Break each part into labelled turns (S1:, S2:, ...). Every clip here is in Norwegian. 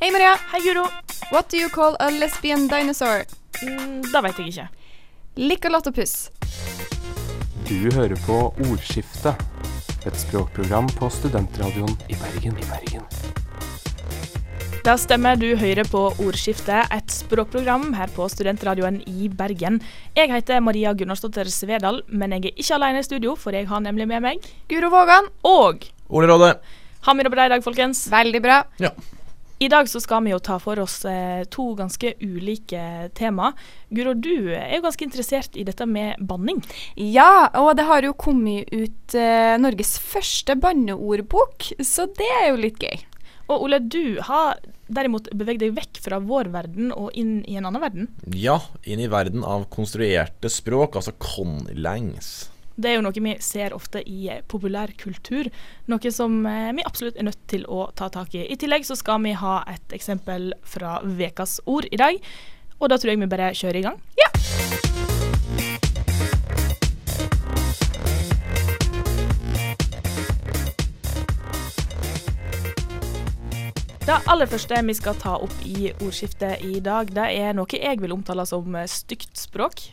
S1: Hei, Maria.
S2: Hei, Guro.
S1: What do you call a lesbian dinosaur?
S2: Mm, da vet jeg ikke.
S1: Lickalottopus.
S3: Du hører på Ordskiftet, et språkprogram på studentradioen i Bergen. I Bergen.
S2: Da stemmer, du hører på Ordskiftet, et språkprogram her på Studentradioen i Bergen. Jeg heter Maria Gunnarsdottir Svedal, men jeg er ikke alene i studio, for jeg har nemlig med meg
S1: Guro Vågan.
S2: Og
S4: Ole Råde.
S2: har vi det bra i dag, folkens?
S1: Veldig bra.
S4: Ja.
S2: I dag så skal vi jo ta for oss eh, to ganske ulike tema. Guro, du er jo ganske interessert i dette med banning.
S1: Ja, og det har jo kommet ut eh, Norges første banneordbok, så det er jo litt gøy.
S2: Og Ole, du har derimot beveget deg vekk fra vår verden og inn i en annen verden.
S4: Ja, inn i verden av konstruerte språk, altså conlangs.
S2: Det er jo noe vi ser ofte i populær kultur, noe som eh, vi absolutt er nødt til å ta tak i. I tillegg så skal vi ha et eksempel fra Vekas ord i dag, og da tror jeg vi bare kjører i gang. Det aller første vi skal ta opp i ordskiftet i dag, det er noe jeg vil omtale som eh, stygt språk.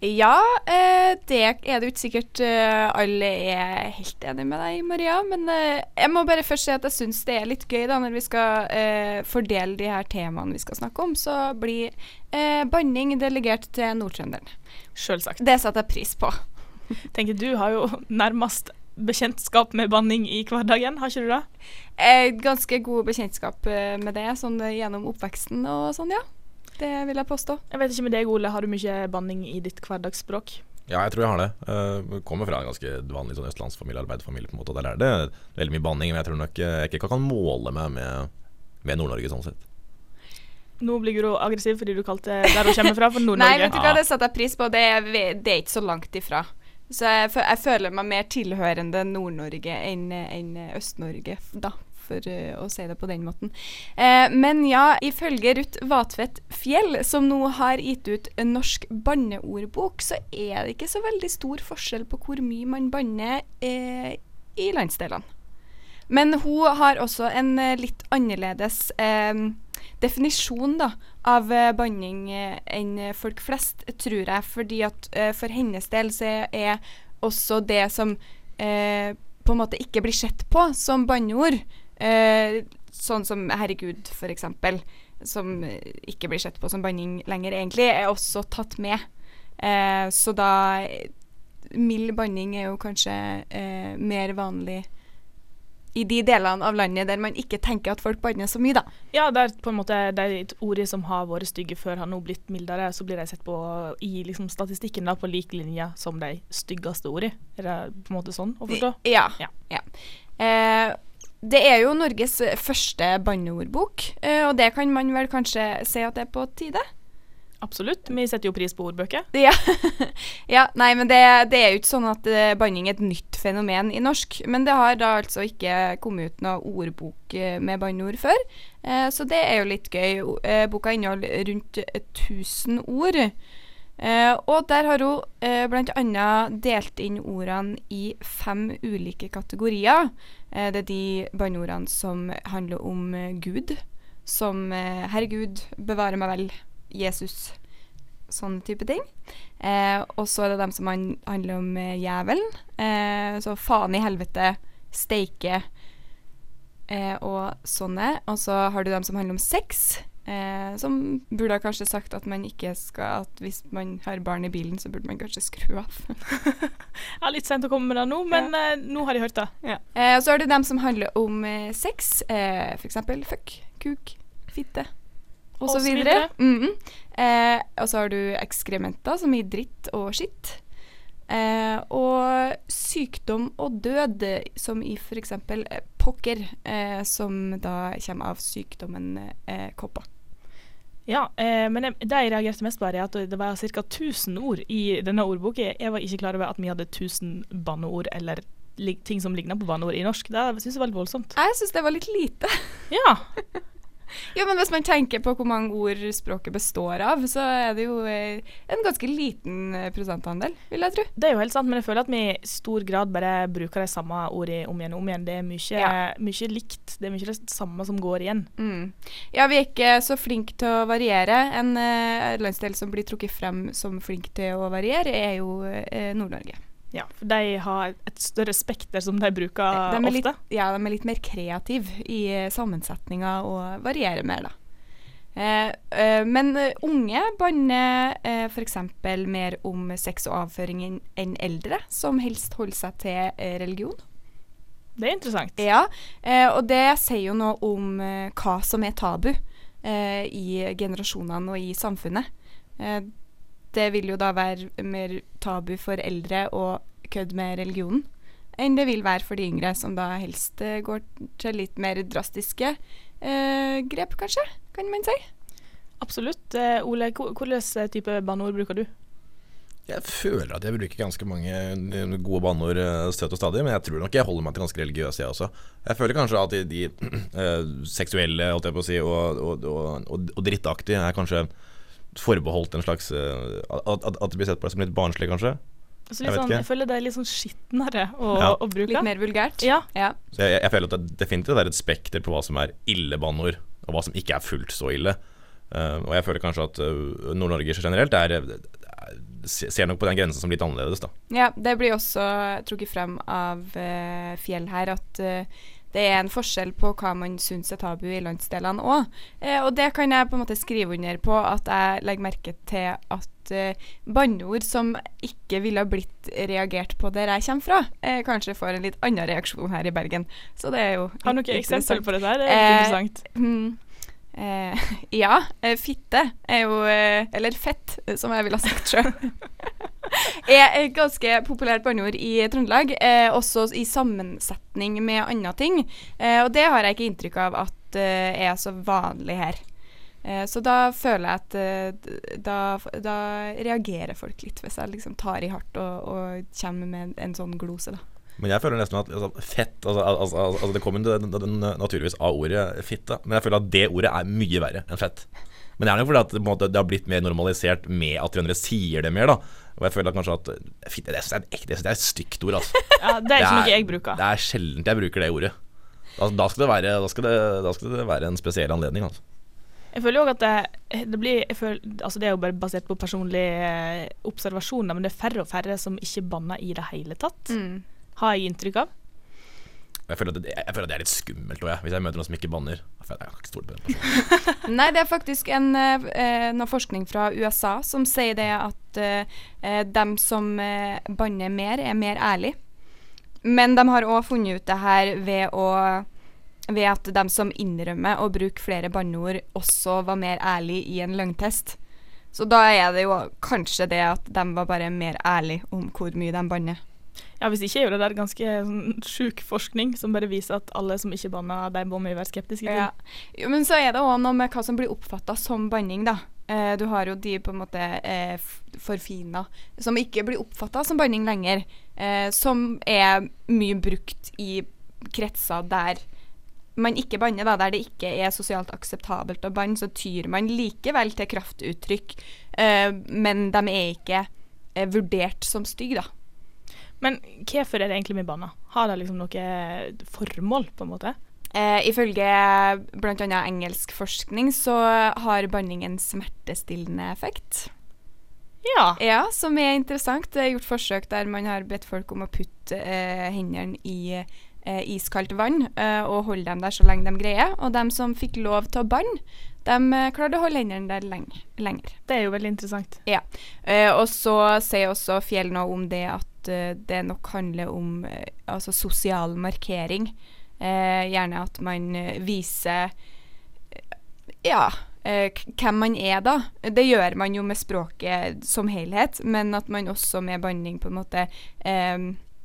S1: Ja, eh, det er det ikke sikkert eh, alle er helt enig med deg, Maria. Men eh, jeg må bare først si at jeg syns det er litt gøy da, når vi skal fordele de her temaene vi skal snakke om. Så blir banning delegert til Nord-Trønderen.
S2: Selvsagt.
S1: Det setter jeg pris på.
S2: Tenker du har jo nærmest bekjentskap med banning i hverdagen, har ikke du det?
S1: Ganske god bekjentskap med det sånn gjennom oppveksten og sånn, ja. Det vil jeg påstå.
S2: Jeg vet ikke med deg, Ole, har du mye banning i ditt hverdagsspråk?
S4: Ja, jeg tror jeg har det. Jeg kommer fra en ganske vanlig sånn østlandsfamilie, arbeiderfamilie, på en måte. Der er det veldig mye banning, men jeg tror nok eh, jeg ikke kan måle meg med, med Nord-Norge sånn sett.
S2: Nå blir Guro aggressiv fordi du kalte der hun kommer fra, for Nord-Norge.
S1: Nei, vet du hva, det setter jeg pris på. Det er, det er ikke så langt ifra. Så jeg, jeg føler meg mer tilhørende Nord-Norge enn enn Øst-Norge, da, for eh, å si det på den måten. Eh, men ja, ifølge Ruth Vatvedt Fjell, som nå har gitt ut en norsk banneordbok, så er det ikke så veldig stor forskjell på hvor mye man banner eh, i landsdelene. Men hun har også en litt annerledes definisjon da, av banning enn folk flest, tror jeg. Fordi at eh, for hennes del så er også det som eh, på en måte ikke blir sett på som banneord, eh, sånn som 'herregud', for eksempel, som ikke blir sett på som banning lenger egentlig, er også tatt med. Eh, så da Mild banning er jo kanskje eh, mer vanlig i de delene av landet der man ikke tenker at folk banner så mye, da.
S2: Ja, det er på en måte de ordene som har vært stygge før, har nå blitt mildere. Så blir de sett på i liksom, statistikken da, på lik linje som de styggeste ordene. Er det på en måte sånn å forstå?
S1: Ja.
S2: Ja.
S1: ja. Eh, det er jo Norges første banneordbok, eh, og det kan man vel kanskje si at det er på tide?
S2: Absolutt. Vi setter jo pris på ordbøker.
S1: Ja. ja nei, men det, det er jo ikke sånn at eh, banning er et nytt fenomen i norsk. Men det har da altså ikke kommet ut noe ordbok eh, med banneord før. Eh, så det er jo litt gøy. Eh, boka inneholder rundt 1000 ord. Eh, og der har hun eh, bl.a. delt inn ordene i fem ulike kategorier. Eh, det er de banneordene som handler om eh, Gud, som eh, 'Herregud, bevare meg vel', Jesus, sånne type ting. Eh, og så er det dem som han, handler om eh, djevelen. Eh, så faen i helvete, steike og sånne. Og så har du dem som handler om sex. Eh, som burde ha kanskje sagt at man ikke skal At hvis man har barn i bilen, så burde man kanskje skru av.
S2: Ja, litt sent å komme med det nå, men eh, nå har de hørt det.
S1: Eh, og så er det dem som handler om eh, sex. Eh, eksempel fuck, kuk, fitte og
S2: Og
S1: så eh, og så har du ekskrementer, som i dritt og skitt. Eh, og sykdom og død, som i f.eks. Pokker, eh, som da kommer av sykdommen eh, kopper.
S2: Ja, eh, men det jeg reagerte mest på, er at det var ca. 1000 ord i denne ordboka. Jeg var ikke klar over at vi hadde 1000 banneord eller ting som ligner på banneord i norsk. Det syns jeg var litt voldsomt.
S1: Jeg syns det var litt lite.
S2: Ja.
S1: Jo, men hvis man tenker på hvor mange ord språket består av, så er det jo eh, en ganske liten eh, prosentandel, vil jeg tro.
S2: Det er jo helt sant, men jeg føler at vi i stor grad bare bruker de samme ordene om igjen og om igjen. Det er mye,
S1: Ja.
S2: mye likt. Det er mye det samme som går igjen.
S1: Mm. Ja, vi er ikke så flinke til å variere. En eh, landsdel som blir trukket frem som flink til å variere, er jo Nord-Norge.
S2: Ja, for de har et større spekter som de bruker
S1: De
S2: ofte.
S1: litt, ja, de er litt mer kreative i eh, sammensetninga og varierer mer, da. Eh, eh, men eh, unge banner eh, f.eks. mer om sex og avføring enn eldre, som helst holder seg til eh, religion.
S2: Det er interessant.
S1: Ja, eh, og det sier jo noe om hva som er tabu eh, i generasjonene og i samfunnet. Eh, det vil jo da være mer tabu for eldre å kødde med religionen enn det vil være for de yngre, som da helst eh, går til litt mer drastiske eh, grep, kanskje, kan man si.
S2: Absolutt. Eh, Ole, hvilken type banneord bruker du?
S4: Jeg føler at jeg bruker ganske mange eh, gode banneord eh, støtt og stadig, men jeg tror nok jeg holder meg til ganske religiøs, jeg også. Jeg føler kanskje at de, de eh, seksuelle, holdt jeg på å si, og, og, og, og, og drittaktige er kanskje forbeholdt en slags eh, at, at, det blir sett på som litt barnslig, kanskje.
S2: Altså,
S4: Jeg
S2: sånn, jeg føler det er litt sånn skitnere å,
S4: Ja.
S2: å bruke.
S1: Litt mer vulgært.
S2: Ja.
S1: ja.
S4: Så jeg, jeg føler at det definitivt er et spekter på hva som er ille banneord, og hva som ikke er fullt så ille. Uh, og jeg føler kanskje at uh, Nord-Norge generelt er, er, ser nok på den grensen som litt annerledes, da.
S1: Ja, det blir også trukket frem av uh, Fjell her at det er en forskjell på hva man syns er tabu i landsdelene òg. Eh, og det kan jeg på en måte skrive under på, at jeg legger merke til at eh, banneord som ikke ville ha blitt reagert på der jeg kommer fra, eh, kanskje får en litt annen reaksjon her i Bergen. Så det er jo
S2: Har du
S1: eksempler
S2: eksempel på det der? Det er
S1: Eh,
S2: interessant.
S1: Mm. Eh, ja. eh, fitte er jo Eller fett, som jeg ville ha sagt sjøl. er et ganske populært banneord i Trøndelag, eh, også i sammensetning med andre ting. Eh, og det har jeg ikke inntrykk av at eh, er så vanlig her. Eh, så da føler jeg at eh, da, da reagerer folk litt, hvis jeg liksom tar i hardt og, og kommer med en, sånn glose, da.
S4: Men jeg føler nesten at altså, fett altså, altså, altså, Det kommer naturligvis av ordet fitte, men jeg føler at det ordet er mye verre enn fett. Men det er nok fordi at det, på en måte, det har blitt mer normalisert med at trøndere sier det mer. da Og jeg føler at kanskje at fitte det er, det er et stygt ord. Altså.
S2: Ja, det er ikke noe jeg bruker.
S4: Det er sjelden jeg bruker det ordet. Altså, da, skal det være, da, skal det, da skal det være en spesiell anledning. Altså.
S2: Jeg føler jo at det, det blir jeg føler, altså Det er jo bare basert på personlige eh, observasjoner, men det er færre og færre som ikke banner i det hele tatt.
S1: Mm.
S2: Har jeg inntrykk av.
S4: Jeg føler, det, jeg føler at det er litt skummelt også, hvis jeg møter noen som ikke banner. Jeg jeg kan ikke stole på den personen.
S1: Nei, det er faktisk en, eh, eh, noe forskning fra USA som sier det at eh, dem som banner mer, er mer ærlig. Men de har òg funnet ut det her ved å ved at de som innrømmer å bruke flere banneord, også var mer ærlig i en løgntest. Så da er det jo kanskje det at de var bare mer ærlig om hvor mye de banner.
S2: Ja, Hvis ikke er det der ganske sånn, sjuk forskning som bare viser at alle som ikke banner, de må vi være skeptiske til.
S1: Ja. Jo, men så er det òg noe med hva som blir oppfatta som banning, da. Eh, du har jo de på en måte eh, forfina som ikke blir oppfatta som banning lenger. Eh, som er mye brukt i kretser der man ikke banner, da, der det ikke er sosialt akseptabelt å banne, så tyr man likevel til kraftuttrykk, eh, men de er ikke eh, vurdert som stygge, da.
S2: Men hvorfor er det egentlig vi banner? Har det liksom noe formål, på en måte?
S1: Eh, ifølge bl.a. engelsk forskning så har banning en smertestillende effekt.
S2: Ja.
S1: Ja, som er interessant. Det er gjort forsøk der man har bedt folk om å putte eh, hendene i eh, iskaldt vann eh, og holde dem der så lenge de greier. Og dem som fikk lov til å banne, de eh, klarte å holde hendene der lenge, lenger.
S2: Det er jo veldig interessant.
S1: Ja. Eh, og så sier også Fjell noe om det at eh, det nok handler om eh, altså sosial markering. Eh, gjerne at man viser ja, hvem man er, da. Det gjør man jo med språket som helhet, men at man også med banning på en måte eh,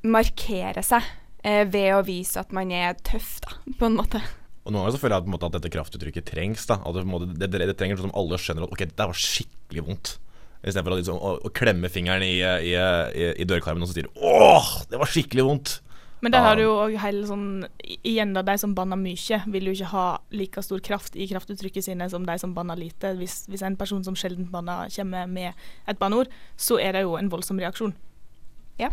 S1: markerer seg eh, ved å vise at man er tøff, da, på en måte.
S4: Og noen ganger så føler jeg at, måte, at dette kraftuttrykket trengs. da At det, det, det, det trenger sånn som alle skjønner at ok, det var skikkelig vondt. Istedenfor å, liksom, å, å klemme fingeren i, i, i, i dørkarmen og så sier du, åh, det var skikkelig vondt.
S2: Men der har du jo òg hele sånn Igjen, da, de som banner mye, vil jo ikke ha like stor kraft i kraftuttrykket sine som de som banner lite. Hvis, hvis en person som sjelden banner, kommer med et banneord, så er det jo en voldsom reaksjon.
S1: Ja,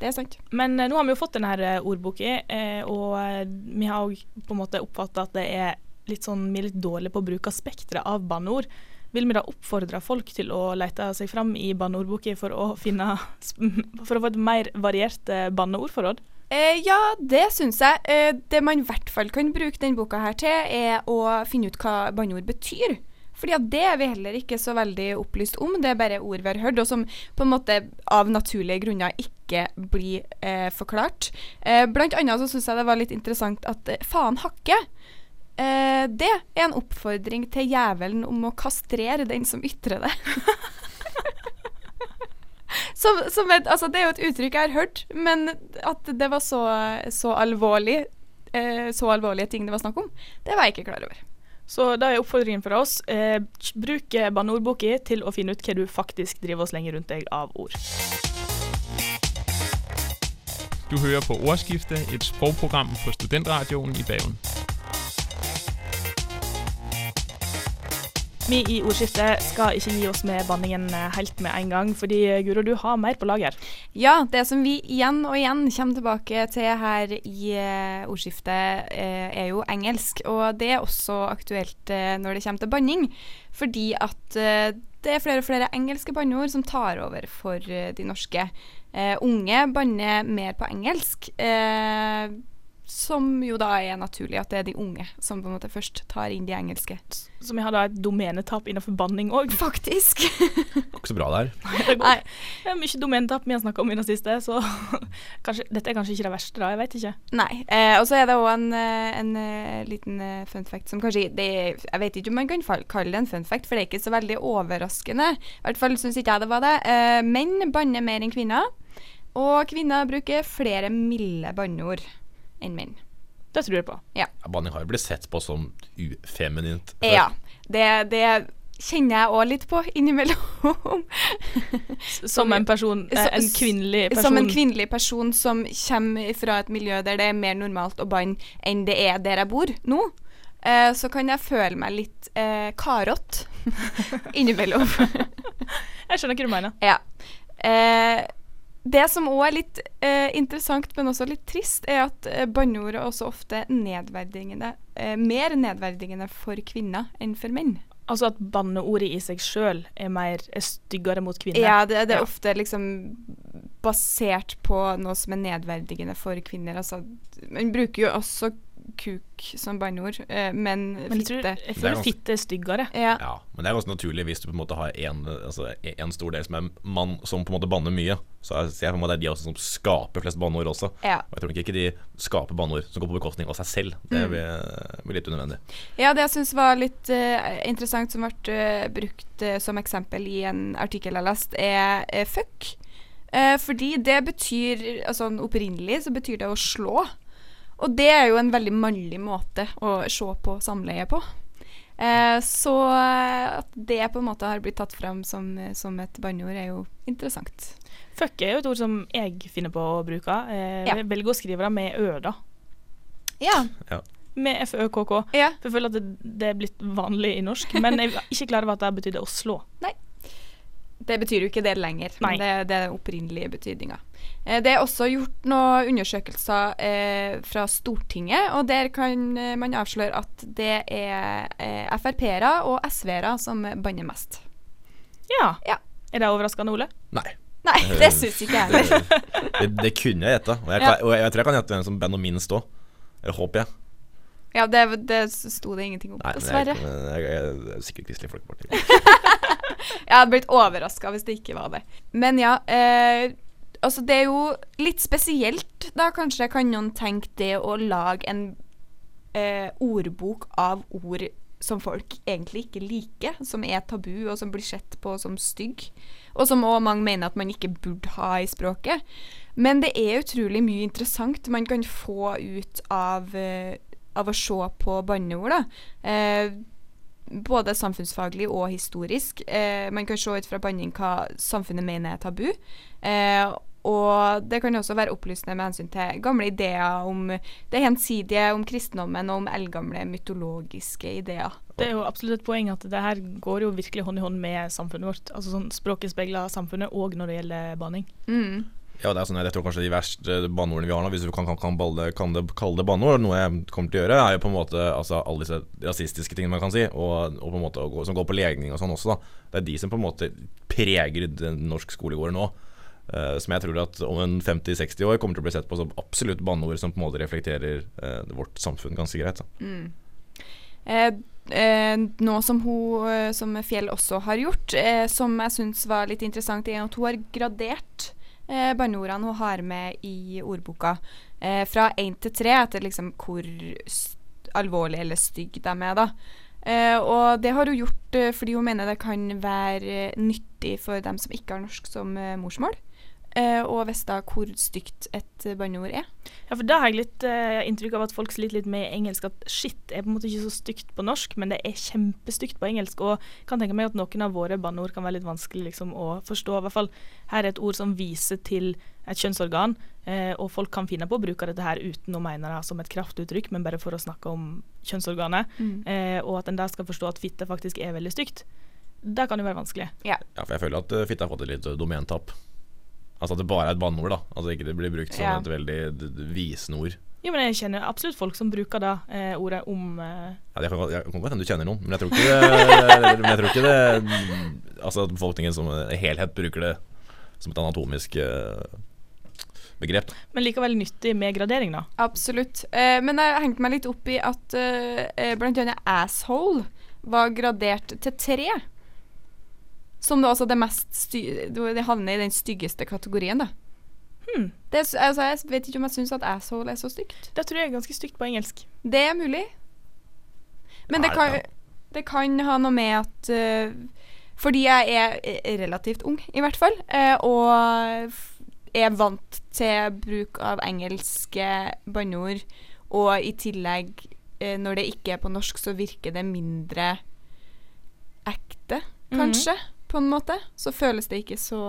S1: Det er sant.
S2: Men eh, nå har vi jo fått denne eh, ordboka, eh, og vi har òg på en måte oppfatta at det er litt sånn, vi er litt dårlige på å bruke spekteret av banneord. Vil vi da oppfordre folk til å lete seg fram i banneordboka for å For å få et mer variert eh, banneordforråd?
S1: Eh, ja, det syns jeg. Eh, det man i hvert fall kan bruke denne boka her til, er å finne ut hva banneord betyr. Fordi at det er vi heller ikke så veldig opplyst om. Det er bare ord vi har hørt, og som på en måte av naturlige grunner ikke blir eh, forklart. Eh, blant annet så syns jeg det var litt interessant at eh, faen hakke. Eh, det er en oppfordring til jævelen om å kastrere den som ytrer det. som, som et, altså det er jo et uttrykk jeg har hørt, men at det var så, så alvorlig eh, Så alvorlige ting det var snakk om, det var jeg ikke klar over.
S2: Så da er oppfordringen fra oss eh, bruk banneordboka til å finne ut hva du faktisk driver og slenger rundt deg av ord.
S5: Du hører på Ordskiftet, et sprogprogram på Studentradioen i Bergen.
S2: Vi i ordskiftet skal ikke gi oss med banningen eh, helt med en gang, fordi eh, Guro, du har mer på lager.
S1: Ja, det som vi igjen og igjen kommer tilbake til her i eh, ordskiftet, er jo engelsk. Og det er også aktuelt når det kommer til banning. Fordi at det er flere og flere engelske banneord som tar over for de norske. Uh, unge banner mer på engelsk. Eh, som jo da er naturlig at det er de unge som på en måte først tar inn de engelske.
S2: Som har da et domenetap innenfor banning òg.
S1: Faktisk.
S4: Går ikke så bra det Nei.
S2: Det er mye domenetap vi har snakka om i det siste, så kanskje, dette er kanskje ikke det verste, da. Jeg vet ikke.
S1: Nei. Eh, og så er det òg en, eh, en eh, liten eh, fun fact som kanskje det, Jeg vet ikke om man kan kalle det en fun fact, for det er ikke så veldig overraskende. I hvert fall syns ikke jeg det var det. Eh, menn banner mer enn kvinner. Og kvinner bruker flere milde banneord enn menn.
S2: Det tror jeg på.
S4: Ja, Banning har jo blitt sett på som ufeminint. før.
S1: Ja. Det, det kjenner jeg òg litt på innimellom.
S2: Som en person, en kvinnelig person.
S1: Som en kvinnelig person som kommer fra et miljø der det er mer normalt å banne enn det er der jeg bor nå, eh, så kan jeg føle meg litt eh, karott innimellom.
S2: Jeg skjønner hva du mener.
S1: ja. Eh, det som òg er litt eh, interessant, men også litt trist, er at eh, banneord er også ofte nedverdigende. Eh, mer nedverdigende for kvinner enn for menn.
S2: Altså at banneordet i seg sjøl er er styggere mot kvinner.
S1: Ja, det, det er
S2: Ja.
S1: ofte liksom basert på noe som er nedverdigende for kvinner. Altså, man bruker jo også kuk som banneord, eh, men,
S2: Men jeg, tror,
S1: fitte
S2: jeg
S4: Det er
S2: føler
S4: ganske-
S2: fitte er styggere.
S1: ja.
S4: Ja, men det er ganske naturlig hvis du på en måte har en, altså, en stor del som er mann som på en måte banner mye. Så jeg ser på en måte det er de også som skaper flest banneord også.
S1: Ja.
S4: Og jeg tror nok ikke de skaper banneord som går på bekostning av seg selv. Det blir, blir litt unødvendig.
S1: ja, det jeg syns var litt uh, interessant, som ble uh, brukt uh, som eksempel i en artikkel jeg leste, er fuck. Eh, fordi det betyr Altså opprinnelig så betyr det å slå. Og det er jo en veldig mannlig måte å se på samleie på. Eh, så at det på en måte har blitt tatt fram som, som et banneord, er jo interessant.
S2: Fuck er jo et ord som jeg finner på å bruke. Eh,
S1: Ja.
S2: Jeg velger å skrive det med ø, da.
S1: Ja.
S2: Med FØKK.
S1: ja.
S2: For jeg føler at det, det er blitt vanlig i norsk, men jeg er ikke klar over at det betydde å slå.
S1: Det betyr jo ikke det lenger,
S2: Nei.
S1: men det, det er den opprinnelige betydninga. Eh, det er også gjort noen undersøkelser eh, fra Stortinget, og der kan eh, man avsløre at det er eh, Frp-ere og SV-ere som banner mest.
S2: Ja.
S1: Ja.
S2: Er det overraskende, Ole?
S4: Nei.
S1: Nei, det syns ikke jeg
S4: Det,
S1: heller.
S4: det, det kunne jeg gjette. Og jeg,
S1: Ja.
S4: og jeg, jeg tror jeg kan gjette hvem som banner minst òg. Eller håper jeg.
S1: Ja, det, det sto det ingenting om, dessverre.
S4: jeg, jeg, jeg, jeg er sikkert Kristelig Folkeparti.
S1: Jeg hadde blitt overraska hvis det ikke var det. Men ja, eh, altså det er jo litt spesielt, da kanskje kan noen tenke det å lage en eh, ordbok av ord som folk egentlig ikke liker, som er tabu, og som blir sett på som stygg. Og som òg mange mener at man ikke burde ha i språket. Men det er utrolig mye interessant man kan få ut av, eh, av å se på banneord. da. Eh, både samfunnsfaglig og historisk. Eh, man kan se ut fra banning hva samfunnet mener er tabu. Eh, og det kan også være opplysende med hensyn til gamle ideer om det gjensidige, om kristendommen og om eldgamle mytologiske ideer.
S2: Det er jo absolutt et poeng at det her går jo virkelig hånd i hånd med samfunnet vårt. Altså sånn Språket speiler samfunnet òg når det gjelder baning.
S1: Mm.
S4: Ja, det er sånn, jeg tror kanskje de verste banneordene vi har nå, hvis vi kan, kan, kan, balle, kan det, kalle det banneord, noe jeg kommer til å gjøre, er jo på en måte altså, alle disse rasistiske tingene man kan si, og, og på en måte som går på legning og sånn også. da. Det er de som på en måte preger den norsk skolegård nå. Uh, som jeg tror at om en 50-60 år kommer til å bli sett på som absolutt banneord som på en måte reflekterer uh, vårt samfunn ganske greit.
S1: Mm. Eh, eh, noe som hun, eh, som Fjell også har gjort, eh, som jeg syns var litt interessant, er at hun har gradert eh, banneordene hun har med i ordboka. Eh, fra én til tre, etter liksom hvor alvorlig eller stygg de er. da. Eh, og det har hun gjort eh, fordi hun mener det kan være nyttig for dem som ikke har norsk som eh, morsmål. Uh, og visste hvor stygt et banneord er.
S2: Ja, for Da har jeg litt uh, inntrykk av at folk sliter litt med engelsk. At shit er på en måte ikke så stygt på norsk, men det er kjempestygt på engelsk. Og kan tenke meg at noen av våre banneord kan være litt vanskelig liksom, å forstå. I hvert fall her er et ord som viser til et kjønnsorgan, uh, og folk kan finne på å bruke dette her uten å mene det som et kraftuttrykk, men bare for å snakke om kjønnsorganet. Mm. og at en da skal forstå at fitte faktisk er veldig stygt. Det kan jo være vanskelig.
S1: Ja,
S4: ja for jeg føler at fitte har fått et litt domentap. Altså at det bare er et banneord, da. Altså ikke det blir brukt som ja. et veldig visende ord.
S2: Jo, men jeg kjenner absolutt folk som bruker da eh, ordet om eh.
S4: Ja, Jeg kan, jeg kan godt hende du kjenner noen, men jeg tror ikke det, men jeg tror ikke det Altså at befolkningen som helhet bruker det som et anatomisk eh, begrep.
S2: Men likevel nyttig med gradering, da?
S1: Absolutt. Eh, men jeg hengte meg litt opp i at eh, bl.a. blant annet asshole var gradert til tre. Som da altså det mest Det havner i den styggeste kategorien, da.
S2: Hmm.
S1: Det, altså, jeg vet ikke om jeg syns at asshole er så stygt.
S2: Det tror jeg er ganske stygt på engelsk.
S1: Det er mulig. Men det kan, det kan ha noe med at uh, Fordi jeg er relativt ung, i hvert fall, uh, og er vant til bruk av engelske banneord, og i tillegg, uh, når det ikke er på norsk, så virker det mindre ekte, mhm. kanskje. Mm -hmm på en måte, så føles det ikke så,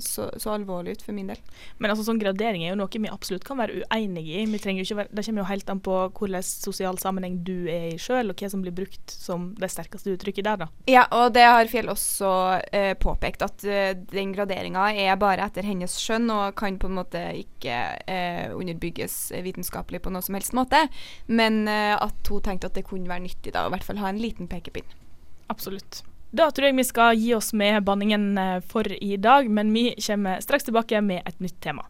S1: så, så, alvorlig ut for min del.
S2: Men altså sånn gradering er jo noe vi absolutt kan være uenige i. Være, Det kommer jo helt an på hvilken sosial sammenheng du er i sjøl, og hva som blir brukt som det sterkeste uttrykket der, da.
S1: Ja, og det har Fjell også eh, påpekt, at eh, den graderinga er bare etter hennes skjønn og kan på en måte ikke eh, underbygges vitenskapelig på noe som helst måte, men eh, at hun tenkte at det kunne være nyttig da, i hvert fall ha en liten pekepinn.
S2: Absolutt. Da tror jeg vi skal gi oss med banningen eh, for i dag, men vi kommer straks tilbake med et nytt tema.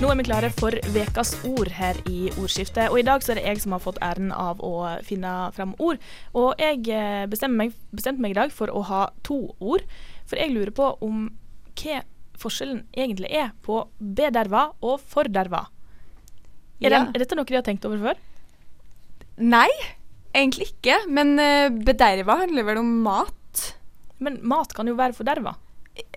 S2: Nå er vi klare for ukas ord her i ordskiftet, og i dag så er det jeg som har fått æren av å finne fram ord. Og jeg eh, bestemte meg, bestemte meg i dag for å ha to ord, for jeg lurer på om hva forskjellen egentlig er på bederva og forderva. Er, ja. er dette noe de har tenkt over før?
S1: Nei, egentlig ikke. Men uh, bederva handler vel om mat.
S2: Men mat kan jo være forderva.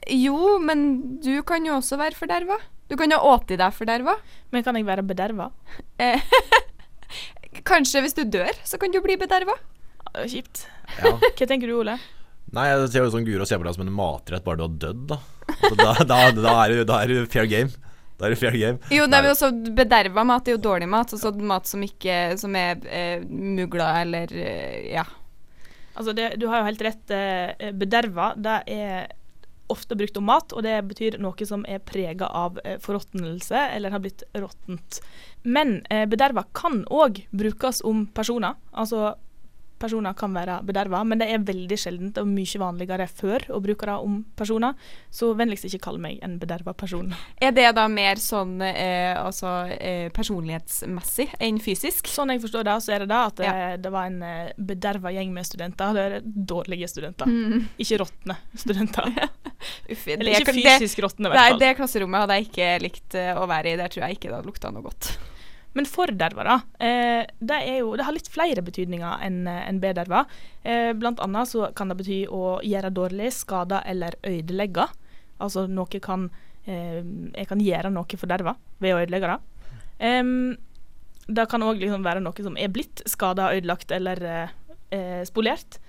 S1: Jo, men du kan jo også være forderva. Du kan jo åti deg forderva.
S2: Men kan jeg være bederva?
S1: Eh, kanskje hvis du dør, så kan du bli bederva.
S2: Kjipt. Ja. Hva tenker du, Ole?
S4: Nei, jeg ser jo sånn Guro ser på deg som en matrett bare du har dødd, da. Altså, da, da, da, er du, da er det fair game. Da er det fair game.
S1: Jo, det er jo også bederva mat er jo dårlig mat. Altså mat som ikke Som er eh, mugla eller eh, Ja.
S2: Altså, det, du har jo helt rett. Eh, bederva, det er ofte brukt om mat, og det betyr noe som er prega av eh, forråtnelse eller har blitt råttent. Men eh, bederva kan òg brukes om personer. Altså personer kan være bederva, men det er veldig sjeldent og mye vanligere før å bruke det om personer. Så vennligst ikke kall meg en bederva person.
S1: Er det da mer sånn eh, altså, eh, personlighetsmessig enn fysisk?
S2: Sånn jeg forstår det, så er det da at det, ja. det var en eh, bederva gjeng med studenter. Det er dårlige studenter, mm. ikke råtne studenter.
S1: Uff,
S2: Eller ikke fysisk råtne, i hvert
S1: fall. Det klasserommet hadde jeg ikke likt uh, å være i. Der tror jeg ikke det hadde lukta noe godt.
S2: Men forderva, da. Eh, det, jo, det, har litt flere betydninger enn en bederva. Eh, blant annet så kan det bety å gjøre dårlig, skade eller ødelegge. Altså noe kan eh, Jeg kan gjøre noe forderva ved å ødelegge det. Um, det kan òg liksom være noe som er blitt skada, ødelagt eller eh, eh, spolert.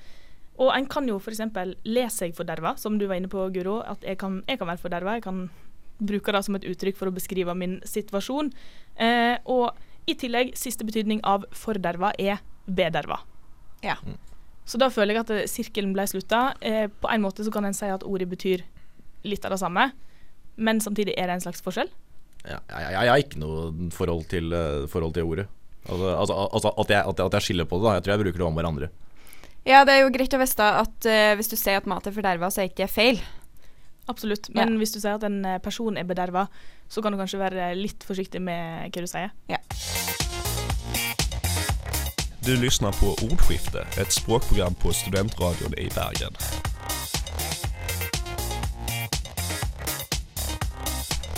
S2: Og en kan jo f.eks. le seg forderva, som du var inne på, Guro. At jeg kan, jeg kan være forderva. Jeg kan bruke det som et uttrykk for å beskrive min situasjon. Eh, og i tillegg, siste betydning av forderva er bederva.
S1: Ja.
S2: Så da føler jeg at eh, sirkelen ble slutta. Eh, på en måte så kan en si at ordet betyr litt av det samme, men samtidig er det en slags forskjell.
S4: Ja, jeg, jeg, jeg har ikke noe forhold til, eh, forhold til ordet. Altså, altså, altså at, jeg, at, jeg, at jeg skiller på det. da Jeg tror jeg bruker det om hverandre.
S1: Ja, det er jo greit å vite at uh, hvis du sier at mat er forderva, så er ikke det feil.
S2: Absolutt. Men hvis du sier at en eh, person er bederva, så kan du kanskje være litt forsiktig med hva du sier.
S6: Du lyssnar på Ordskifte, ett språkprogram på Studentradion i Bergen.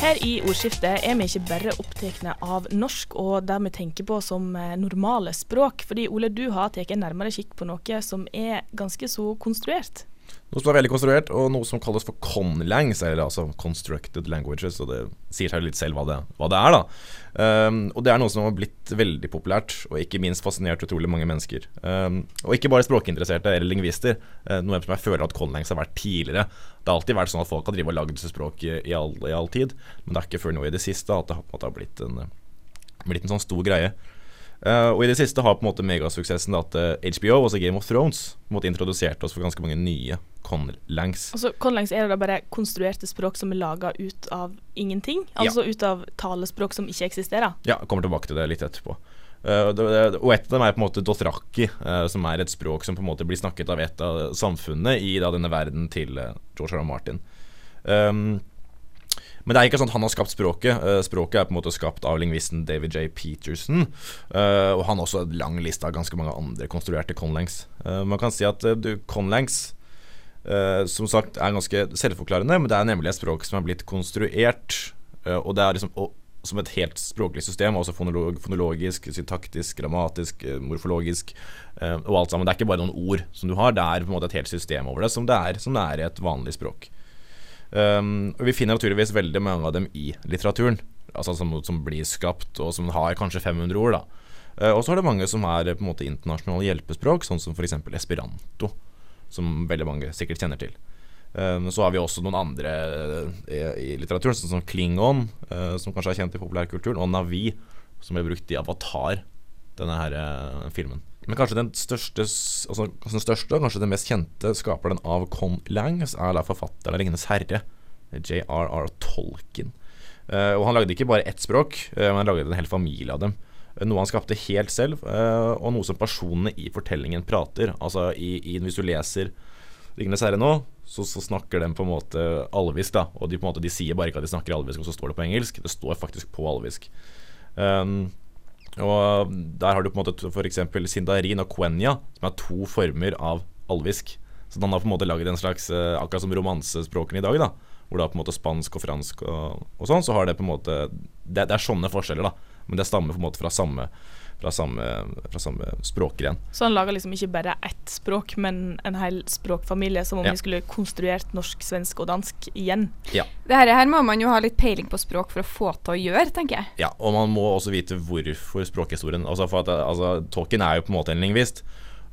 S2: Her i ordskiftet er vi ikke bare opptatt av norsk og det vi tenker på som eh, normale språk. Fordi Ole, du har tatt en nærmere kikk på noe som er ganske så konstruert.
S4: Noe som er veldig konstruert, og noe som kalles for conlangs, eller altså constructed languages. Og det sier seg litt selv hva det, hva det er, da. Um, og det er noe som har blitt veldig populært, og ikke minst fascinert utrolig mange mennesker. Um, og ikke bare språkinteresserte eller lingvister, uh, noe som jeg føler at conlangs har vært tidligere. Det har alltid vært sånn at folk har drevet og lagd språk i, i, all, i, all, tid, men det er ikke før nå i det siste at det, at det har blitt en, blitt en sånn stor greie. Uh, og i det siste har på en måte megasuksessen at uh, HBO, altså Game of Thrones, på en måte introduserte oss for ganske mange nye conlangs.
S2: Altså, conlangs er da bare konstruerte språk som er laga ut av ingenting? Altså ja. ut av talespråk som ikke eksisterer?
S4: Ja, jeg kommer tilbake til det litt etterpå. Uh, det, det, og et av dem er på en måte dothraki, som er et språk som på en måte blir snakket av et av samfunnet i da, denne verden til George. R. Martin. Um, men det er ikke sånn at han har skapt språket. Uh, språket er på en måte skapt av lingvisten David J. Peterson. Uh, og han har også en lang liste av ganske mange andre konstruerte conlangs. Uh, man kan si at du, conlangs som sagt er ganske selvforklarende, men det er nemlig et språk som er blitt konstruert. og det er liksom og, som et helt språklig system, altså fonolog, fonologisk, syntaktisk, grammatisk, morfologisk og alt sammen. Det er ikke bare noen ord som du har, det er på en måte et helt system over det, som det er, som det er i et vanlig språk. Um, og Vi finner naturligvis veldig mange av dem i litteraturen, altså som, som blir skapt, og som har kanskje 500 ord. da uh, Og så er det mange som er på en måte internasjonale hjelpespråk, sånn som f.eks. esperanto, som veldig mange sikkert kjenner til. Um, så har vi også noen andre uh, i, i, litteraturen, sånn som klingon, uh, som kanskje er kjent i populærkulturen, og navi, som ble brukt i Avatar, denne her filmen. Men kanskje den største, altså, den største og kanskje den mest kjente skaperen av Con Langs er da forfatteren av 'Ringenes herre', J.R.R. Tolkien. Uh, og han lagde ikke bare ett språk, uh, men han lagde en hel familie av dem. Uh, noe han skapte helt selv, og noe som personene i fortellingen prater. Altså i, i, Hvis du leser 'Ringenes herre' nå, så, så, snakker de på en måte alvisk. da Og de, måte, de sier bare ikke at de snakker alvisk, og så står det på engelsk. Det står faktisk på alvisk. Um, og Der har du på en måte f.eks. sindarin og quenya, som er to former av alvisk. Så han har på en måte laget en slags eh, Akkurat som romansespråkene i dag, da hvor er på en måte spansk og fransk og, og sånn, så har det på en måte det, det, er sånne forskjeller, da. Men det stammer på en måte fra samme fra samme, fra samme språkgren.
S2: Så han lager liksom ikke bare ett språk, men en hel språkfamilie, som om ja. vi skulle konstruert norsk, svensk og dansk igjen?
S4: Ja.
S1: Det her må man jo ha litt peiling på språk for å få til å gjøre, tenker jeg.
S4: Ja, og man må også vite hvorfor språkhistorien Altså, for at, altså, Tolkien er jo på en måte en lingvist.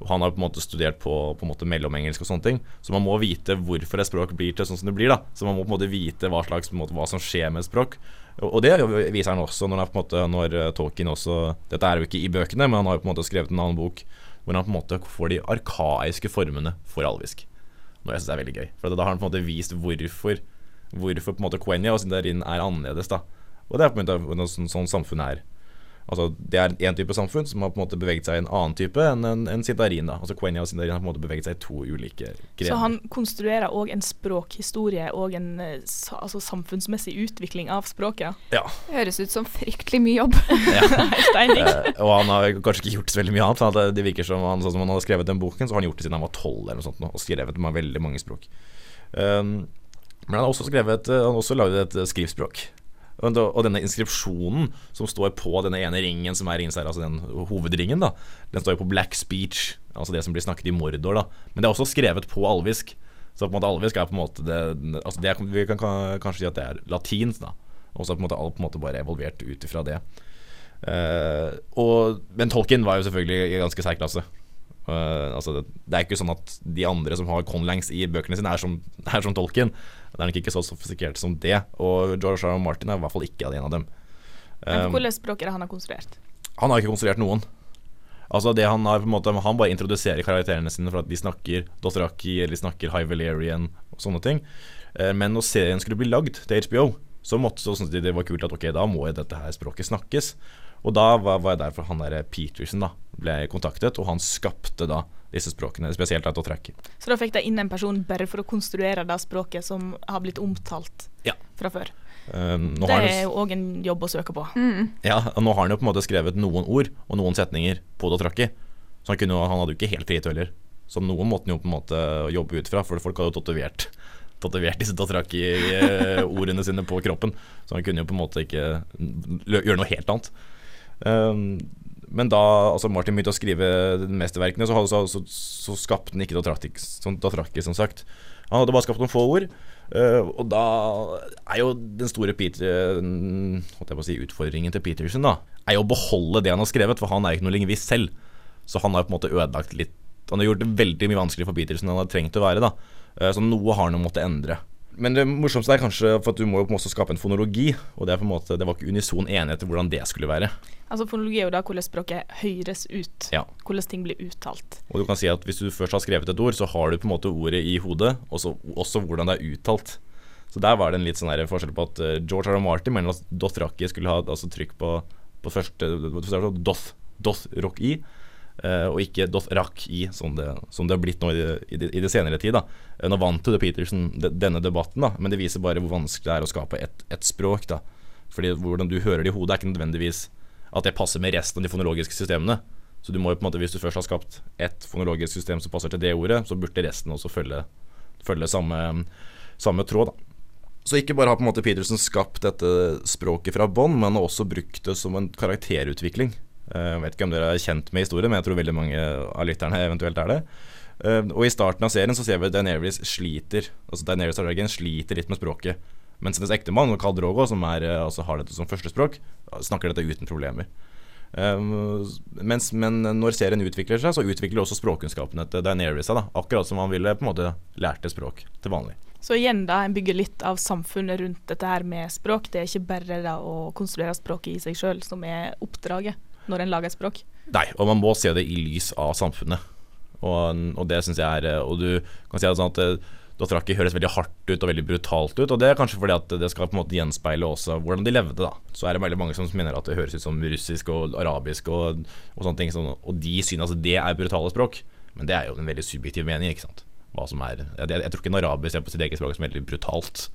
S4: Han har på en måte studert på, på en måte mellomengelsk og sånne ting. Så man må vite hvorfor et språk blir til sånn som det blir. da Så man må på en måte vite hva, slags, på en måte, hva som skjer med et språk. Og, det viser han også når, han på en måte, når eh, Tolkien også Dette er jo ikke i bøkene, men han har jo på en måte skrevet en annen bok hvor han på en måte får de arkaiske formene for alvisk. Noe jeg syns er veldig gøy. For da har han på en måte vist hvorfor Hvorfor på en måte Quenya og Sindarin er annerledes. da Og det er på en måte sånn, sånn samfunn er Altså, det er én type samfunn som har på en måte beveget seg i en annen type enn en, en Sindarin. da Altså Quenya og Sindarin har på en måte beveget seg i to ulike grener.
S2: Så han konstruerer òg en språkhistorie og en eh, altså, samfunnsmessig utvikling av språket?
S4: Ja.
S1: Det høres ut som fryktelig mye jobb.
S4: ja. eh, og han har kanskje ikke gjort så veldig mye annet. Det, det virker som han, sånn som han hadde skrevet den boken, så har han gjort det siden han var tolv eller noe sånt, og skrevet med veldig mange språk. Um, men han har også skrevet Han har også laget et skriftspråk. Og denne inskripsjonen som står på denne ene ringen som er her, altså den hovedringen, da, den står jo på black speech, altså det som blir snakket i Mordor. da Men det er også skrevet på alvisk. Så på en måte alvisk er på en måte det, altså det Vi kan kanskje si at det er latinsk, da. Og så er på en måte alt på en måte bare evolvert ut ifra det. Uh, og, men Tolkien var jo selvfølgelig i ganske særklasse. Uh, altså det, det, er ikke sånn at de andre som har conlangs i bøkene sine, er som, er som Tolkien. Det er nok ikke så sofistikert som det. Og George R. R. Martin er i hvert fall ikke en av dem.
S2: Um, Hvilket språk er det han har konstruert?
S4: Han har ikke konstruert noen. Altså det Han har på en måte Han bare introduserer karakterene sine for at de snakker Dothraki eller de snakker High Valerian og sånne ting. Uh, men når serien skulle bli lagd til HBO, så måtte så syntes de det var kult at ok, da må dette her språket snakkes. Og da var, var jeg der for han der Peterson da ble kontaktet, og han skapte da disse språkene, spesielt Dothraki.
S2: Så da fikk de inn en person bare for å konstruere det språket som har blitt omtalt
S4: ja.
S2: fra før?
S4: Um,
S2: det er jo òg en jobb å søke på.
S1: Mm.
S4: Ja, og nå har han jo på en måte skrevet noen ord og noen setninger på Dothraki. Så han, kunne, han hadde jo ikke helt frihet heller. Så noen måtte han jo på en måte jobbe ut fra, for folk hadde jo tatovert tatovert disse Dothraki-ordene sine på kroppen. Så han kunne jo på en måte ikke gjøre noe helt annet. Um, men da altså Martin begynte å skrive mesterverkene, så, så, så, så skapte han ikke Dothraki, som sagt. Han hadde bare skapt noen få ord. Uh, og da er jo den store Peter, uh, si, utfordringen til Peterson da Er jo å beholde det han har skrevet, for han er ikke noe lingvist selv. Så han har på en måte ødelagt litt Han har gjort det veldig mye vanskeligere for Peterson enn han har trengt å være. da uh, Så noe har han måttet endre. Men det morsomste er kanskje for at du må jo på en måte skape en fonologi. Og det, er på en måte, det var ikke unison enighet til hvordan det skulle være.
S2: Altså Fonologi er jo da hvordan språket høres ut.
S4: Ja.
S2: Hvordan ting blir uttalt.
S4: Og du kan si at Hvis du først har skrevet et ord, så har du på en måte ordet i hodet, og så også hvordan det er uttalt. Så der var det en litt sånn forskjell på at uh, George R. R. Martin mener at Dothraki skulle ha altså, trykk på, på første Doth, Doth Rock i. Uh, og ikke Dothrak i, som det, som det har blitt nå i, i, i det senere tid. da. Uh, nå vant jo Peterson denne debatten, da, men det viser bare hvor vanskelig det er å skape et, et språk. da. Fordi Hvordan du hører det i hodet, er ikke nødvendigvis at det passer med resten av de fonologiske systemene. Så du må jo på en måte, Hvis du først har skapt et fonologisk system som passer til det ordet, så burde resten også følge, følge samme, samme, tråd. da. Så ikke bare har på en måte Peterson skapt dette språket fra bånn, men har også brukt det som en karakterutvikling. Eh, jeg vet ikke om dere er kjent med historien, men jeg tror veldig mange av lytterne eventuelt er det. Eh, og I starten av serien så ser vi at Daenerys sliter Altså Daenerys Targaryen sliter litt med språket. Mens hennes ektemann, Khal Drogo, som er, eh, altså har dette som førstespråk, snakker dette uten problemer. Um, mens, men når serien utvikler seg, så utvikler også språkkunnskapene til Daenerys seg. Akkurat som han ville på en måte lært et språk til vanlig.
S2: Så igjen da, en bygger litt av samfunnet rundt dette her med språk. Det er ikke bare da å konstruere språket i seg sjøl som er oppdraget når en lager et språk?
S4: Nei, og man må se det i lys av samfunnet. Og, og det syns jeg er Og du kan si det sånn at eh, Dothraki høres veldig hardt ut og veldig brutalt ut. Og det er kanskje fordi at det skal på en måte gjenspeile også hvordan de levde, da. Så er det veldig mange som mener at det høres ut som russisk og arabisk og, og sånne ting. Sånn, og de synes at det er brutale språk. Men det er jo en veldig subjektiv mening, ikke sant. Hva som er Jeg, jeg tror ikke en araber ser på sitt eget språk som veldig brutalt.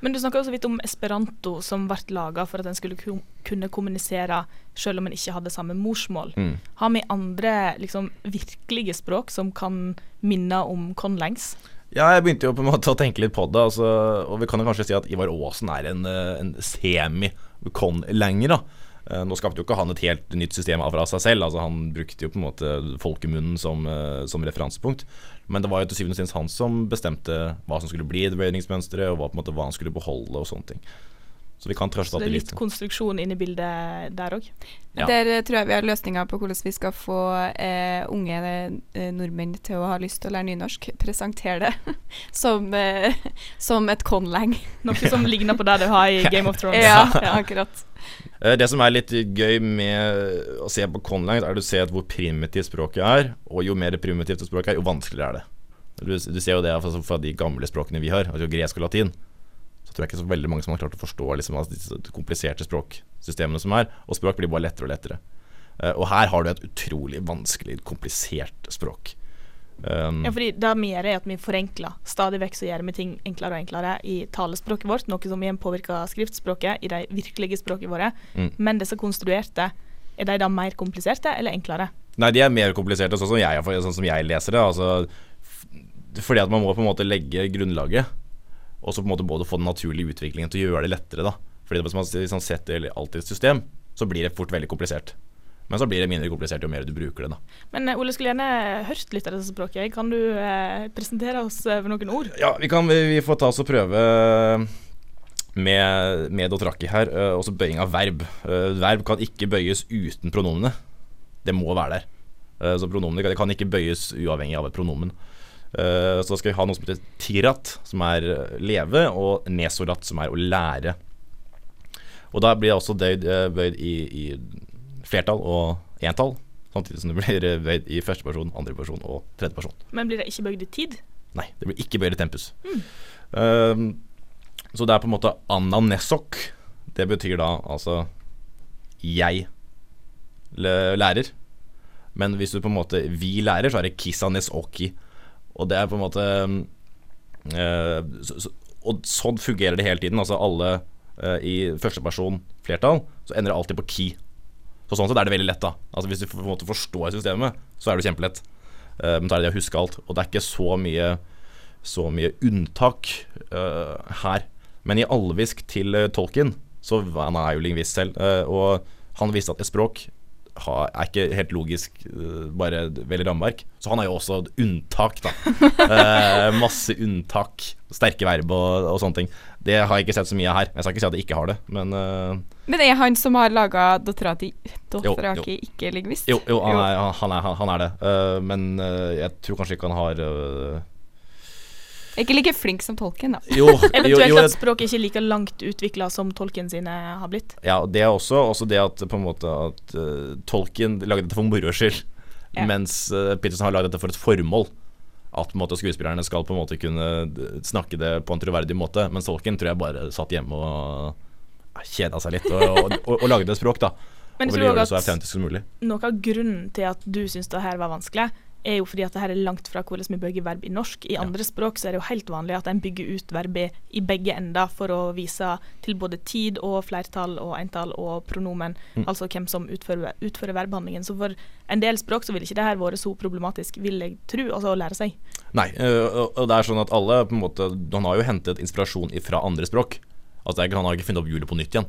S2: Men du snakka så vidt om esperanto, som ble laga for at en skulle kunne kommunisere selv om en ikke hadde samme morsmål.
S4: Mm.
S2: Har vi andre liksom, virkelige språk som kan minne om conlangs?
S4: Ja, jeg begynte jo på en måte å tenke litt på det. Altså, og vi kan jo kanskje si at Ivar Aasen er en, eh, en semi-conlanger. da Eh, nå skapte jo ikke han et helt nytt system av seg selv. Altså Han brukte jo på en måte folkemunnen som, eh, som referansepunkt. Men det var jo til syvende og sist han som bestemte hva som skulle bli ratingmønsteret, og hva, på en måte, hva han skulle beholde og sånne ting. Så vi kan
S2: Så det er litt konstruksjon inn i bildet der òg?
S1: Ja. Der eh, tror jeg vi har løsninga på hvordan vi skal få eh, unge eh, nordmenn til å ha lyst til å lære nynorsk. Presentere det som, eh, som et conlang.
S2: Noe som ligner på det du har i Game of Thrones.
S1: ja, ja, akkurat.
S4: Eh, det som er litt gøy med å se på conlang, er at du ser hvor primitivt språket er. Og jo mer primitivt språket er, jo vanskeligere er det. Du, du ser jo det fra, fra de gamle språkene vi har, altså gresk og latin. Så tror jeg ikke så veldig mange som har klart å forstå liksom, disse kompliserte språksystemene som er. Og språk blir bare lettere og lettere. Uh, og her har du et utrolig vanskelig, komplisert språk.
S2: Um, ja, fordi det vi gjør, er at vi forenkler. Stadig vekk så gjør vi ting enklere og enklere i talespråket vårt, noe som igjen påvirker skriftspråket i de virkelige språkene våre.
S4: Mm.
S2: Men disse konstruerte, er de da mer kompliserte eller enklere?
S4: Nei, de er mer kompliserte, sånn som jeg, sånn som jeg leser det. Altså, fordi at man må på en måte legge grunnlaget, og så på en måte både få den naturlige utviklingen til å gjøre det lettere. da Fordi Hvis man setter alt i et system, så blir det fort veldig komplisert. Men så blir det mindre komplisert jo mer du bruker det. da.
S2: Men eh, Ole, skulle gjerne hørt litt av dette språket. Kan du eh, presentere oss over noen ord?
S4: Ja, vi kan vi, vi får ta oss og prøve med, med dotraki her, eh, også bøying av verb. Eh, verb kan ikke bøyes uten pronomene. Det må være der. Eh, så pronomene kan- ikke bøyes uavhengig av et pronomen. Eh, så skal vi ha noe som heter tirat, som er eh, leve, og nesorat, som er å lære. Og da blir det også eh, bøyd i, i flertall og entall, samtidig som det blir veid i første person, andre person og tredje person.
S2: Men blir det ikke bøyd i tid?
S4: Nei, det blir ikke bøyd i tempus. Ehm, så det er på en måte ananesok. Det betyr da altså jeg lærer. Men hvis du på en måte vi lærer, så er det kisanesoki. Og det er på en måte uh, så, så, Og sånn fungerer det hele tiden. Altså alle uh, i første person flertall, så ender det alltid på ki. Så sånn sett er det veldig lett, da. Altså Hvis du på en måte forstår systemet, så er det kjempelett. Uh, men så er det det å huske alt. Og det er ikke så mye så mye unntak uh, her. Men i alvisk til uh, Tolkien, så han er jo lingvist selv, eh, og han visste at et språk ha, er ikke helt logisk, eh, bare veldig rammeverk. Så han er jo også et unntak, da. Eh, masse unntak, sterke verb og, og sånne ting. Det har jeg ikke sett så mye av her. Jeg skal ikke si at jeg ikke har det, men eh,
S1: Men er han som har laga Dothraki,
S4: Jo,
S1: Dothraki ikke lingvist?
S4: jo, jo, han er, han er, han er det. Uh, men uh, jeg tror kanskje ikke han har eh,
S1: Ikke like flink som Tolkien, da.
S4: Jo, jo,
S2: Eventuelt
S4: jo,
S2: at språket ikke er like langt utvikla som tolken sine har blitt.
S4: Ja, det er også, også det at på en måte at uh, Tolkien lagde dette for moro skyld,
S1: Ja.
S4: mens uh, Peterson har lagd dette for et formål. At måte skuespillerne skal på en måte kunne snakke det på en troverdig måte. Mens Tolkien tror jeg bare satt hjemme og kjeda seg litt og, og, og, og lagde et språk, da.
S2: Men
S4: og
S2: jeg tror
S4: så
S2: at
S4: autentisk som mulig.
S2: noe av grunnen til at du syns det her var vanskelig, er jo fordi at det her er langt fra hvordan vi bygger verb i norsk. I andre språk så er det jo helt vanlig at en bygger ut verbet i begge ender for å vise til både tid og flertall og entall og pronomen,
S4: Mm.
S2: altså hvem som utfører, utfører verbhandlingen. Så for en del språk så vil ikke det her vært så problematisk, vil jeg tro, altså å lære seg.
S4: Nei, og, det er sånn at alle på en måte Han har jo hentet inspirasjon fra andre språk. Altså Han har ikke funnet opp hjulet på nytt igjen.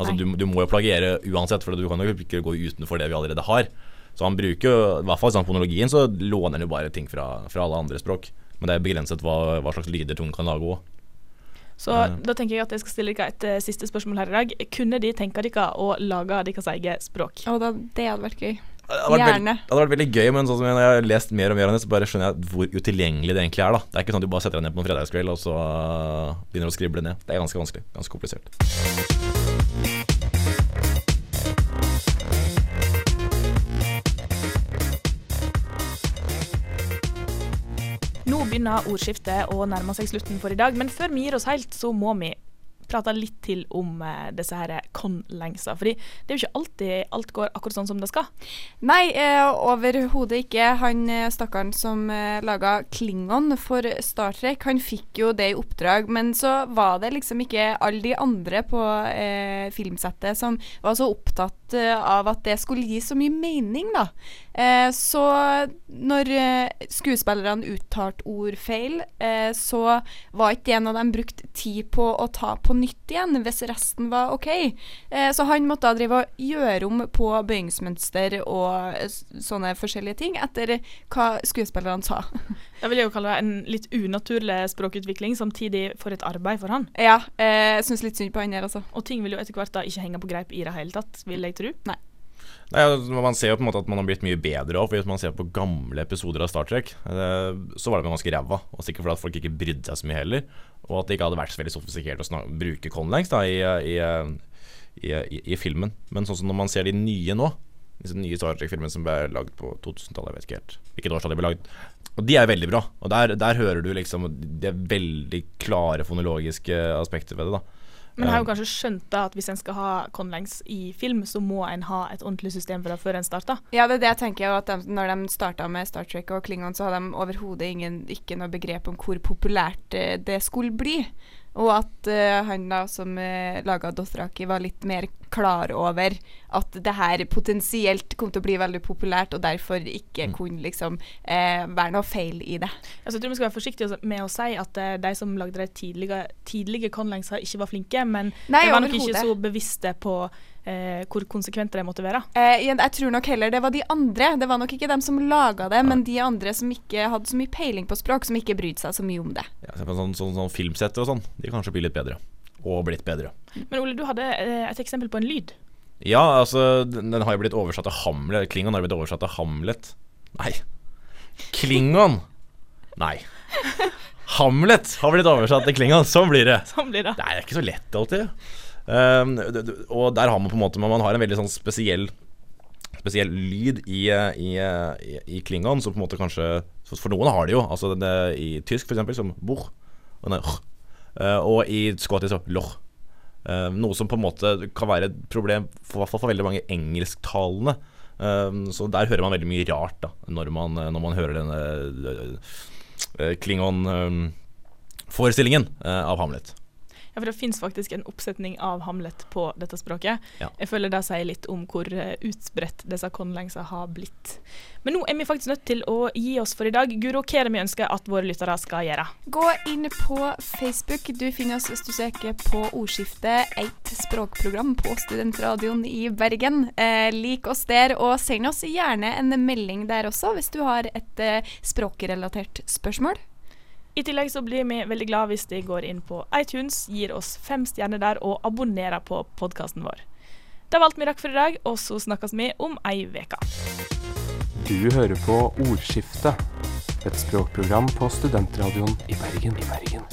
S4: Altså du, du må jo plagiere uansett, for du kan jo ikke gå utenfor det vi allerede har. Så han bruker jo, i hvert fall i sånn fonologien, så låner han jo bare ting fra, fra alle andre språk. Men det er begrenset hva, hva slags lyder tungen kan lage òg.
S2: Så da tenker jeg at jeg skal stille dere et uh, siste spørsmål her i dag. Kunne de tenke dere å lage deres eget språk?
S1: Og da, det hadde vært gøy.
S4: Det hadde vært
S1: Gjerne.
S4: veld- det hadde vært veldig gøy, men sånn jeg har lest mer og mer om det, så bare skjønner jeg hvor utilgjengelig det egentlig er. da Det er ikke sånn at du bare setter deg ned på en fredagskveld og så uh, begynner å skrible ned. Det er ganske vanskelig. Ganske komplisert.
S2: Begynner ordskiftet å nærme seg slutten for i dag, men før vi gir oss helt, så må vi prate litt til om eh, disse her con-lengsa. Fordi det er jo ikke alltid alt går akkurat sånn som det skal.
S1: Nei, eh, overhodet ikke. Han eh, stakkaren som eh, laga Klingon for Star Trek, han fikk jo det i oppdrag, men så var det liksom ikke alle de andre på eh, filmsettet som var så opptatt eh, av at det skulle gi så mye mening, da. Eh, så når eh, skuespillerne uttalte ord feil, så var ikke det noe de brukte tid på å ta på nytt igjen, hvis resten var OK. Så han måtte da drive og gjøre om på bøyingsmønster og sånne forskjellige ting etter hva skuespillerne sa.
S2: Det vil jeg jo kalle det en litt unaturlig språkutvikling, samtidig for et arbeid for han.
S1: ja, jeg syns litt synd på han her, altså.
S2: Og ting vil jo etter hvert da ikke henge på greip i det hele tatt, vil jeg tro.
S4: Nei, Nei, Man ser jo på en måte at man har blitt mye bedre òg. Hvis man ser på gamle episoder av Star Trek, eh, så var det ganske ræva. Og sikkert fordi at folk ikke brydde seg så mye heller. Og at det ikke hadde vært så veldig sofistikert å bruke conlangs da, i, i, i, i, i filmen. Men sånn som når man ser de nye nå, disse nye Star Trek-filmene som ble lagd på 2000-tallet, jeg vet ikke helt hvilket årstall de ble lagd. Og de er veldig bra. Og der, der hører du liksom det veldig klare fonologiske aspekter ved det. da
S2: Men jeg har jo kanskje skjønt da at hvis en skal ha conlangs i film, så må en ha et ordentlig system for det før en starter.
S1: Ja, det er det jeg tenker. At de, når de starta med Star Trek og Klingon, så hadde de overhodet ikke noe begrep om hvor populært eh, det skulle bli. Og at uh, han da som uh, laga Dothraki, var litt mer klar over at det her potensielt kom til å bli veldig populært, og derfor ikke
S4: Mm.
S1: kunne liksom uh, være noe feil i det.
S2: Altså, jeg tror vi skal være forsiktige med å si at uh, de som lagde de tidlige, tidlige ikke var flinke, men
S1: Nei,
S2: de var nok ikke så bevisste på eh, hvor konsekvente de måtte være.
S1: Eh, jeg, tror nok heller det var de andre. Det var nok ikke dem som laga det, men de andre som ikke hadde så mye peiling på språk, som ikke brydde seg så mye om det.
S4: Ja, på sånn, sånn, sånn filmsett og sånn. De kanskje blir litt bedre. og blitt bedre.
S2: Men Ole, du hadde eh, et eksempel på en lyd.
S4: Ja, altså, den, den har jo blitt oversatt til Hamlet. Klingon har blitt oversatt til Hamlet. Nei. Klingon. Nei. Hamlet har blitt oversatt til Klingon. Sånn blir det.
S2: Sånn blir det.
S4: Det er ikke så lett alltid. Det- og der har man på en måte Man har en veldig sånn spesiell Spesiell lyd i, eh, i, eh, i, i klingon, som på en måte kanskje For noen har det jo. Altså det, I tysk, for eksempel, som bor. Og, er, eh, og i skottisk så loch. Eh, noe som på en måte kan være et problem for, for, for veldig mange engelsktalende. Um, så der hører man veldig mye rart da når man, når man hører denne uh, Klingon-forestillingen av Hamlet.
S2: For det fins faktisk en oppsetning av Hamlet på dette språket.
S4: Ja.
S2: Jeg føler det sier litt om hvor eh, utbredt disse conlengsa har blitt. Men nå er vi faktisk nødt til å gi oss for i dag. Guro, hva er det vi ønsker at våre lyttere skal gjøre?
S1: Gå inn på Facebook. Du finner oss hvis du søker på ordskiftet et språkprogram på Studentradioen i Bergen. Eh, lik oss der, og send oss gjerne en melding der også hvis du har et eh, språkrelatert spørsmål.
S2: I tillegg så blir vi veldig glad hvis de går inn på iTunes, gir oss fem stjerner der og abonnerer på podkasten vår. Det var alt vi rakk for i dag, og så snakkes vi om ei uke.
S3: Du hører på Ordskiftet, et språkprogram på Studentradioen i Bergen. I Bergen.